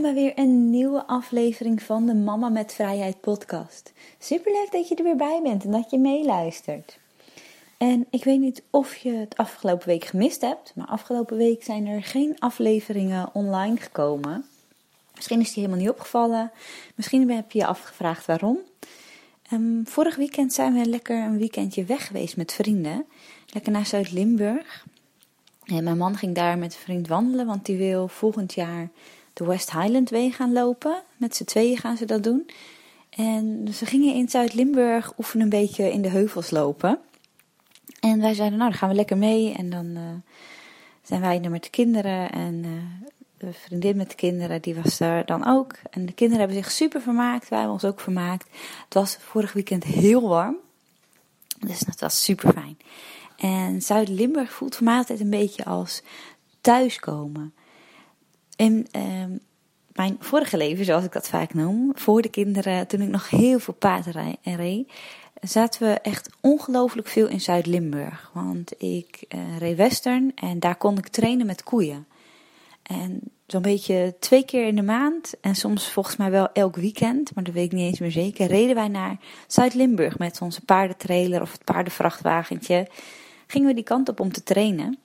Bij weer een nieuwe aflevering van de Mama met Vrijheid podcast. Superleuk dat je er weer bij bent en dat je meeluistert. En ik weet niet of je het afgelopen week gemist hebt, maar afgelopen week zijn er geen afleveringen online gekomen. Misschien is die helemaal niet opgevallen. Misschien heb je je afgevraagd waarom. Um, vorig weekend zijn we lekker een weekendje weg geweest met vrienden. Lekker naar Zuid-Limburg. En mijn man ging daar met een vriend wandelen, want die wil volgend jaar de West Highland Way gaan lopen. Met z'n tweeën gaan ze dat doen. En ze gingen in Zuid-Limburg oefenen een beetje in de heuvels lopen. En wij zeiden, nou dan gaan we lekker mee. En dan uh, zijn wij er met de kinderen. En uh, de vriendin met de kinderen, die was er dan ook. En de kinderen hebben zich super vermaakt. Wij hebben ons ook vermaakt. Het was vorig weekend heel warm. Dus dat was super fijn. En Zuid-Limburg voelt voor mij altijd een beetje als thuiskomen. In ehm, mijn vorige leven, zoals ik dat vaak noem, voor de kinderen, toen ik nog heel veel paard reed, zaten we echt ongelooflijk veel in Zuid-Limburg. Want ik uh, reed western en daar kon ik trainen met koeien. En zo'n beetje twee keer in de maand en soms volgens mij wel elk weekend, maar dat weet ik niet eens meer zeker, reden wij naar Zuid-Limburg met onze paardentrailer of het paardenvrachtwagentje. Gingen we die kant op om te trainen.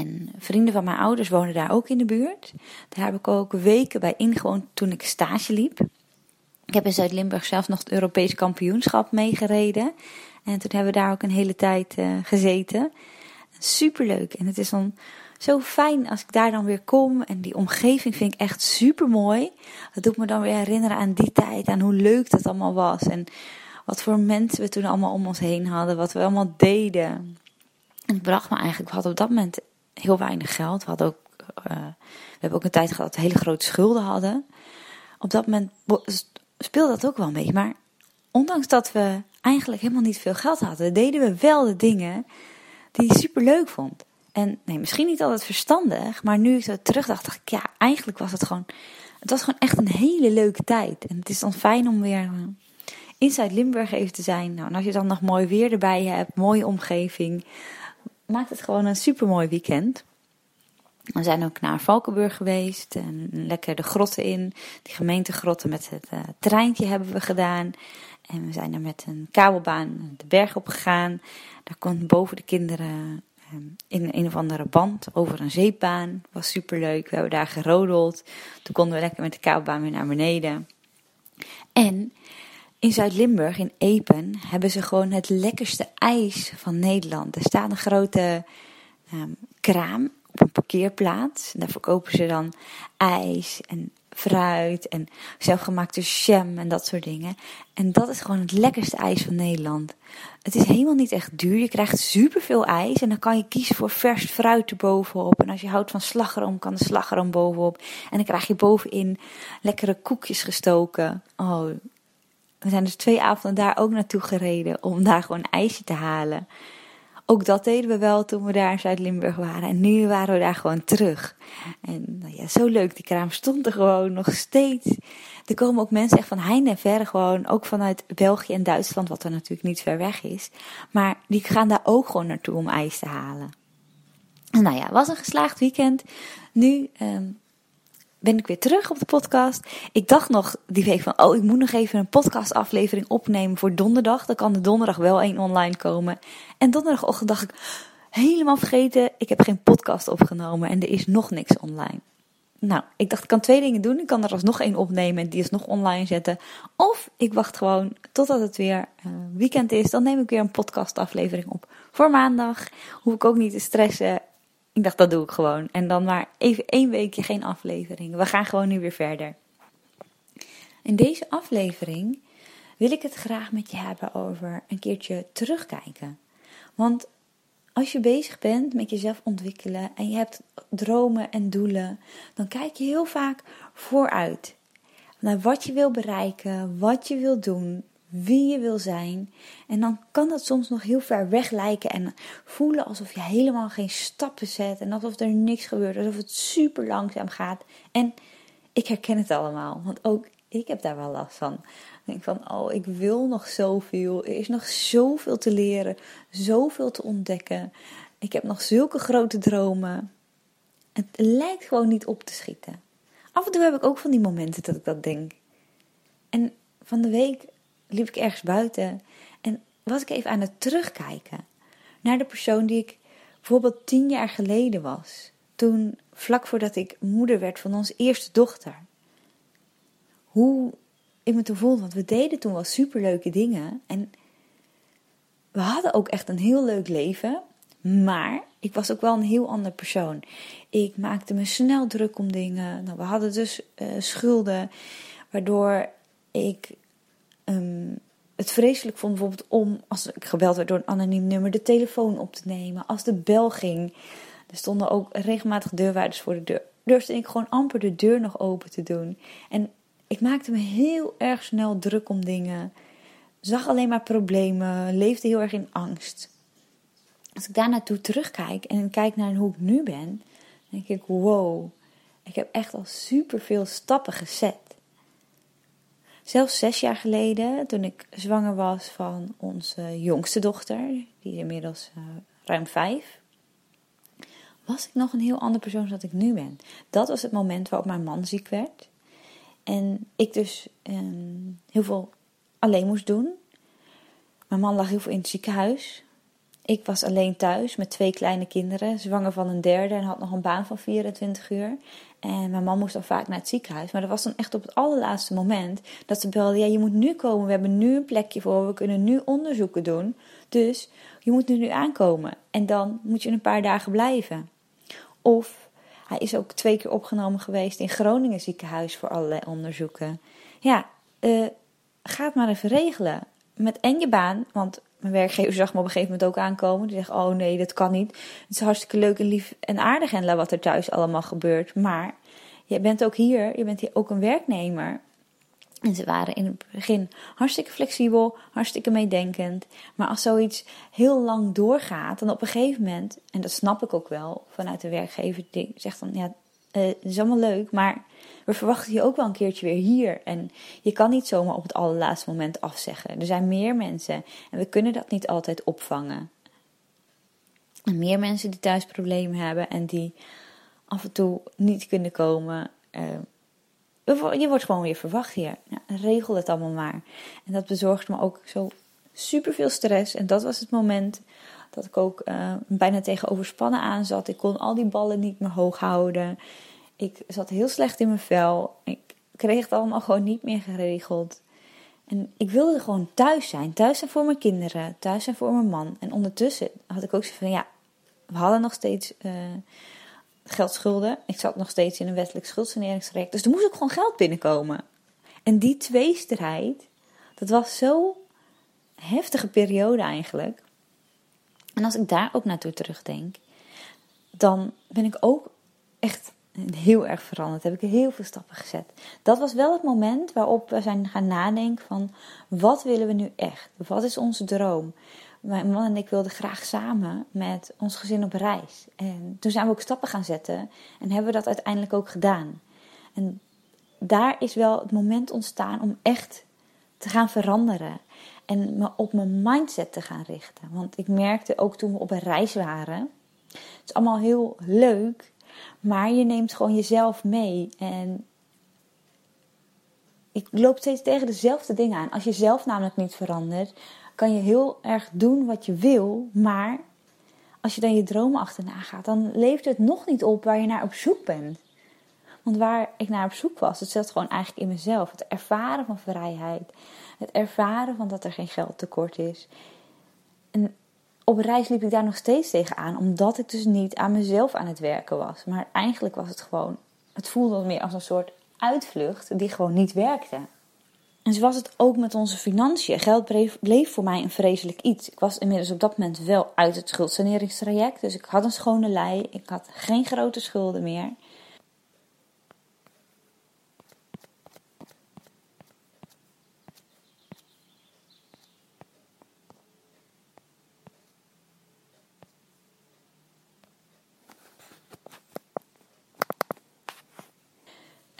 En vrienden van mijn ouders wonen daar ook in de buurt. Daar heb ik ook weken bij ingewoond toen ik stage liep. Ik heb in Zuid-Limburg zelfs nog het Europees kampioenschap meegereden. En toen hebben we daar ook een hele tijd uh, gezeten. Superleuk. En het is dan zo fijn als ik daar dan weer kom. En die omgeving vind ik echt super mooi. Dat doet me dan weer herinneren aan die tijd. Aan hoe leuk dat allemaal was. En wat voor mensen we toen allemaal om ons heen hadden. Wat we allemaal deden. En het bracht me eigenlijk, hadden op dat moment heel weinig geld. We, hadden ook, uh, we hebben ook een tijd gehad dat we hele grote schulden hadden. Op dat moment speelde dat ook wel beetje. Maar ondanks dat we eigenlijk helemaal niet veel geld hadden, deden we wel de dingen die ik super leuk vond. En nee, misschien niet altijd verstandig, maar nu ik zo terug dacht, ja, eigenlijk was het gewoon, het was gewoon echt een hele leuke tijd. En het is dan fijn om weer uh, in Zuid-Limburg even te zijn. Nou, en als je dan nog mooi weer erbij hebt, mooie omgeving, maakt het gewoon een super mooi weekend. We zijn ook naar Valkenburg geweest en lekker de grotten in. Die gemeentegrotten met het uh, treintje hebben we gedaan. En we zijn er met een kabelbaan de berg op gegaan. Daar konden boven de kinderen um, in een of andere band over een zeepbaan. Was super leuk. We hebben daar gerodeld. Toen konden we lekker met de kabelbaan weer naar beneden. En in Zuid-Limburg, in Epen, hebben ze gewoon het lekkerste ijs van Nederland. Er staat een grote um, kraam op een parkeerplaats. Daar verkopen ze dan ijs en fruit en zelfgemaakte jam en dat soort dingen. En dat is gewoon het lekkerste ijs van Nederland. Het is helemaal niet echt duur. Je krijgt superveel ijs en dan kan je kiezen voor vers fruit erbovenop. En als je houdt van slagroom, kan de slagroom bovenop. En dan krijg je bovenin lekkere koekjes gestoken. Oh, we zijn dus twee avonden daar ook naartoe gereden om daar gewoon ijsje te halen. Ook dat deden we wel toen we daar in Zuid-Limburg waren. En nu waren we daar gewoon terug. En nou ja, zo leuk. Die kraam stond er gewoon nog steeds. Er komen ook mensen echt van heinde en verre gewoon. Ook vanuit België en Duitsland, wat er natuurlijk niet ver weg is. Maar die gaan daar ook gewoon naartoe om ijs te halen. En nou ja, was een geslaagd weekend. Nu um, ben ik weer terug op de podcast. Ik dacht nog die week van, oh, ik moet nog even een podcastaflevering opnemen voor donderdag. Dan kan de donderdag wel één online komen. En donderdagochtend dacht ik, helemaal vergeten, ik heb geen podcast opgenomen en er is nog niks online. Nou, ik dacht, ik kan twee dingen doen. Ik kan er alsnog één opnemen en die is nog online zetten. Of ik wacht gewoon totdat het weer uh, weekend is. Dan neem ik weer een podcastaflevering op. Voor maandag hoef ik ook niet te stressen. Ik dacht, dat doe ik gewoon. En dan maar even één weekje geen aflevering. We gaan gewoon nu weer verder. In deze aflevering wil ik het graag met je hebben over een keertje terugkijken. Want als je bezig bent met jezelf ontwikkelen en je hebt dromen en doelen, dan kijk je heel vaak vooruit naar wat je wil bereiken, wat je wil doen, wie je wil zijn. En dan kan dat soms nog heel ver weg lijken en voelen alsof je helemaal geen stappen zet en alsof er niks gebeurt, alsof het super langzaam gaat. En ik herken het allemaal, want ook ik heb daar wel last van. Ik denk van, oh, ik wil nog zoveel. Er is nog zoveel te leren, zoveel te ontdekken. Ik heb nog zulke grote dromen. Het lijkt gewoon niet op te schieten. Af en toe heb ik ook van die momenten dat ik dat denk. En van de week liep ik ergens buiten en was ik even aan het terugkijken naar de persoon die ik bijvoorbeeld tien jaar geleden was. Toen, vlak voordat ik moeder werd van onze eerste dochter hoe ik me toen voelde. Want we deden toen wel superleuke dingen. En we hadden ook echt een heel leuk leven. Maar ik was ook wel een heel ander persoon. Ik maakte me snel druk om dingen. Nou, we hadden dus uh, schulden. Waardoor ik um, het vreselijk vond bijvoorbeeld om, als ik gebeld werd door een anoniem nummer, de telefoon op te nemen. Als de bel ging. Er stonden ook regelmatig deurwaarders voor de deur. Durfde ik gewoon amper de deur nog open te doen. En ik maakte me heel erg snel druk om dingen. Zag alleen maar problemen. Leefde heel erg in angst. Als ik daar naartoe terugkijk en kijk naar hoe ik nu ben, denk ik: wow, ik heb echt al superveel stappen gezet. Zelfs zes jaar geleden, toen ik zwanger was van onze jongste dochter, die is inmiddels uh, ruim vijf, was ik nog een heel andere persoon dan ik nu ben. Dat was het moment waarop mijn man ziek werd. En ik dus um, heel veel alleen moest doen. Mijn man lag heel veel in het ziekenhuis. Ik was alleen thuis met twee kleine kinderen, zwanger van een derde en had nog een baan van 24 uur. En mijn man moest dan vaak naar het ziekenhuis. Maar dat was dan echt op het allerlaatste moment dat ze belde: Ja, je moet nu komen. We hebben nu een plekje voor. We kunnen nu onderzoeken doen. Dus je moet nu aankomen. En dan moet je een paar dagen blijven. Of hij is ook twee keer opgenomen geweest in Groningen ziekenhuis voor allerlei onderzoeken. Ja, uh, ga het maar even regelen. Met en je baan, want mijn werkgever zag me op een gegeven moment ook aankomen. Die zegt, oh nee, dat kan niet. Het is hartstikke leuk en lief en aardig en wat er thuis allemaal gebeurt. Maar je bent ook hier, je bent hier ook een werknemer. En ze waren in het begin hartstikke flexibel, hartstikke meedenkend. Maar als zoiets heel lang doorgaat, dan op een gegeven moment, en dat snap ik ook wel vanuit de werkgever, die zegt dan: Ja, uh, het is allemaal leuk, maar we verwachten je ook wel een keertje weer hier. En je kan niet zomaar op het allerlaatste moment afzeggen. Er zijn meer mensen en we kunnen dat niet altijd opvangen. En meer mensen die thuis problemen hebben en die af en toe niet kunnen komen. Uh, je wordt gewoon weer verwacht hier. regel het allemaal maar. En dat bezorgde me ook zo super veel stress. En dat was het moment dat ik ook uh, bijna tegen overspannen aan zat. Ik kon al die ballen niet meer hoog houden. Ik zat heel slecht in mijn vel. Ik kreeg het allemaal gewoon niet meer geregeld. En ik wilde gewoon thuis zijn. Thuis zijn voor mijn kinderen. Thuis zijn voor mijn man. En ondertussen had ik ook zo van ja, we hadden nog steeds. Uh, geldschulden. Ik zat nog steeds in een wettelijk schuldsaneringstraject. Dus er moest ook gewoon geld binnenkomen. En die tweestrijd, dat was zo'n heftige periode eigenlijk. En als ik daar ook naartoe terugdenk, dan ben ik ook echt heel erg veranderd. Heb ik heel veel stappen gezet. Dat was wel het moment waarop we zijn gaan nadenken van wat willen we nu echt? Wat is onze droom? mijn man en ik wilden graag samen met ons gezin op reis. En toen zijn we ook stappen gaan zetten en hebben we dat uiteindelijk ook gedaan. En daar is wel het moment ontstaan om echt te gaan veranderen. En me op mijn mindset te gaan richten. Want ik merkte ook toen we op een reis waren. Het is allemaal heel leuk. Maar je neemt gewoon jezelf mee. En ik loop steeds tegen dezelfde dingen aan. Als je zelf namelijk niet verandert, kan je heel erg doen wat je wil, maar als je dan je dromen achterna gaat, dan levert het nog niet op waar je naar op zoek bent. Want waar ik naar op zoek was, het zat gewoon eigenlijk in mezelf. Het ervaren van vrijheid. Het ervaren van dat er geen geld tekort is. En op reis liep ik daar nog steeds tegenaan, omdat ik dus niet aan mezelf aan het werken was. Maar eigenlijk was het gewoon, het voelde meer als een soort uitvlucht die gewoon niet werkte. En zo was het ook met onze financiën. Geld bleef voor mij een vreselijk iets. Ik was inmiddels op dat moment wel uit het schuldsaneringstraject. Dus ik had een schone lei. Ik had geen grote schulden meer.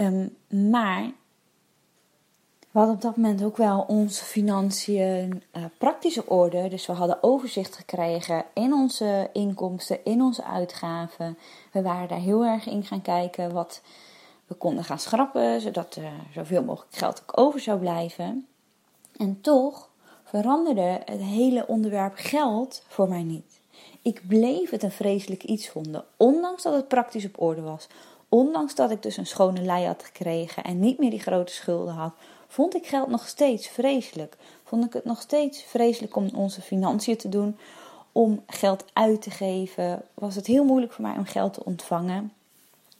Um, maar we hadden op dat moment ook wel onze financiën uh, praktisch op orde. Dus we hadden overzicht gekregen in onze inkomsten, in onze uitgaven. We waren daar heel erg in gaan kijken wat we konden gaan schrappen, zodat er zoveel mogelijk geld ook over zou blijven. En toch veranderde het hele onderwerp geld voor mij niet. Ik bleef het een vreselijk iets vonden, ondanks dat het praktisch op orde was. Ondanks dat ik dus een schone lei had gekregen en niet meer die grote schulden had, vond ik geld nog steeds vreselijk. Vond ik het nog steeds vreselijk om onze financiën te doen, om geld uit te geven. Was het heel moeilijk voor mij om geld te ontvangen.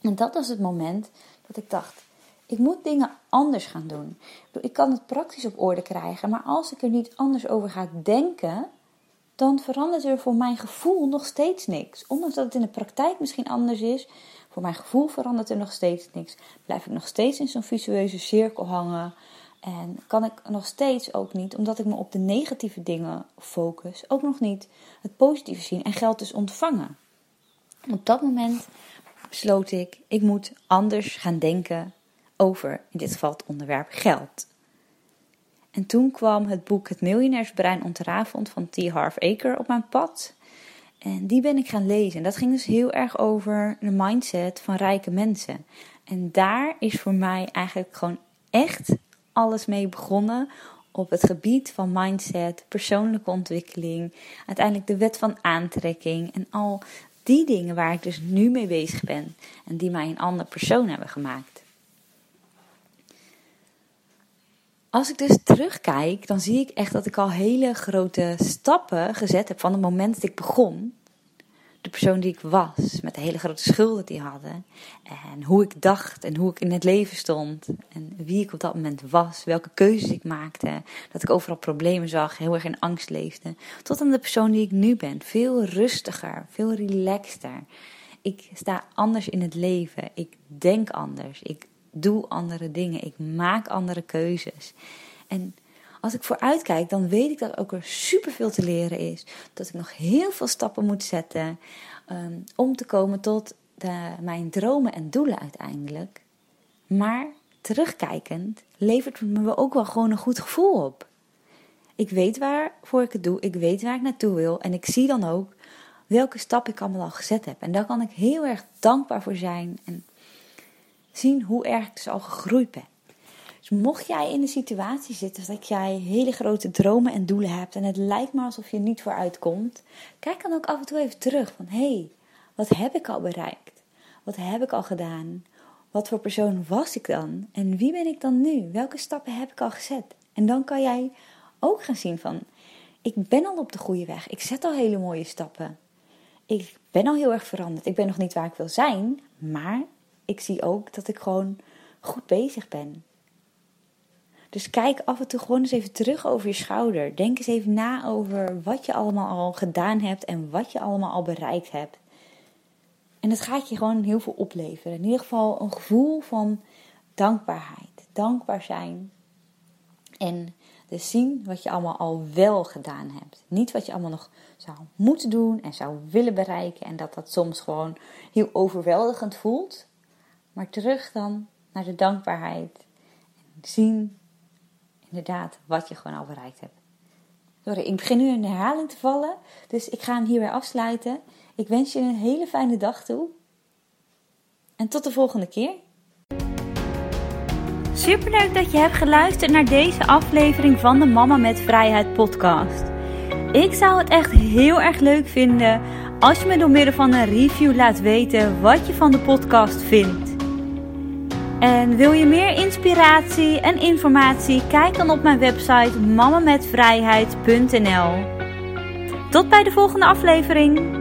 En dat was het moment dat ik dacht: ik moet dingen anders gaan doen. Ik kan het praktisch op orde krijgen, maar als ik er niet anders over ga denken, dan verandert er voor mijn gevoel nog steeds niks. Ondanks dat het in de praktijk misschien anders is, voor mijn gevoel verandert er nog steeds niks. Blijf ik nog steeds in zo'n visueuze cirkel hangen. En kan ik nog steeds ook niet, omdat ik me op de negatieve dingen focus, ook nog niet het positieve zien en geld dus ontvangen. Op dat moment besloot ik, ik moet anders gaan denken over, in dit geval het onderwerp geld. En toen kwam het boek Het Miljonairsbrein ontrafeld van T. Harv Eker op mijn pad. En die ben ik gaan lezen. En dat ging dus heel erg over de mindset van rijke mensen. En daar is voor mij eigenlijk gewoon echt alles mee begonnen op het gebied van mindset, persoonlijke ontwikkeling, uiteindelijk de wet van aantrekking en al die dingen waar ik dus nu mee bezig ben en die mij een andere persoon hebben gemaakt. Als ik dus terugkijk, dan zie ik echt dat ik al hele grote stappen gezet heb van het moment dat ik begon de persoon die ik was, met de hele grote schulden die hadden. En hoe ik dacht en hoe ik in het leven stond. En wie ik op dat moment was, welke keuzes ik maakte. Dat ik overal problemen zag, heel erg in angst leefde. Tot aan de persoon die ik nu ben. Veel rustiger, veel relaxter. Ik sta anders in het leven. Ik denk anders. Ik doe andere dingen. Ik maak andere keuzes. En als ik vooruit kijk, dan weet ik dat ook er superveel te leren is. Dat ik nog heel veel stappen moet zetten ehm, om te komen tot mijn dromen en doelen uiteindelijk. Maar terugkijkend levert het me ook wel gewoon een goed gevoel op. Ik weet waarvoor ik het doe, ik weet waar ik naartoe wil en ik zie dan ook welke stap ik allemaal al gezet heb. En daar kan ik heel erg dankbaar voor zijn en hoe erg ik dus al gegroeid ben. Dus mocht jij in de situatie zitten dat jij hele grote dromen en doelen hebt en het lijkt maar alsof je niet vooruit komt, kijk dan ook af en toe even terug van hé, hey, wat heb ik al bereikt? Wat heb ik al gedaan? Wat voor persoon was ik dan? En wie ben ik dan nu? Welke stappen heb ik al gezet? En dan kan jij ook gaan zien van ik ben al op de goede weg. Ik zet al hele mooie stappen. Ik ben al heel erg veranderd. Ik ben nog niet waar ik wil zijn, maar ik zie ook dat ik gewoon goed bezig ben. Dus kijk af en toe gewoon eens even terug over je schouder. Denk eens even na over wat je allemaal al gedaan hebt en wat je allemaal al bereikt hebt. En het gaat je gewoon heel veel opleveren. In ieder geval een gevoel van dankbaarheid. Dankbaar zijn. En dus zien wat je allemaal al wel gedaan hebt. Niet wat je allemaal nog zou moeten doen en zou willen bereiken. En dat dat soms gewoon heel overweldigend voelt. Maar terug dan naar de dankbaarheid. En zien inderdaad wat je gewoon al bereikt hebt. Sorry, ik begin nu in herhaling te vallen, dus ik ga hem hierbij afsluiten. Ik wens je een hele fijne dag toe. En tot de volgende keer. Superleuk dat je hebt geluisterd naar deze aflevering van de Mama met Vrijheid podcast. Ik zou het echt heel erg leuk vinden als je me door middel van een review laat weten wat je van de podcast vindt. En wil je meer inspiratie en informatie? Kijk dan op mijn website mamametvrijheid.nl. Tot bij de volgende aflevering.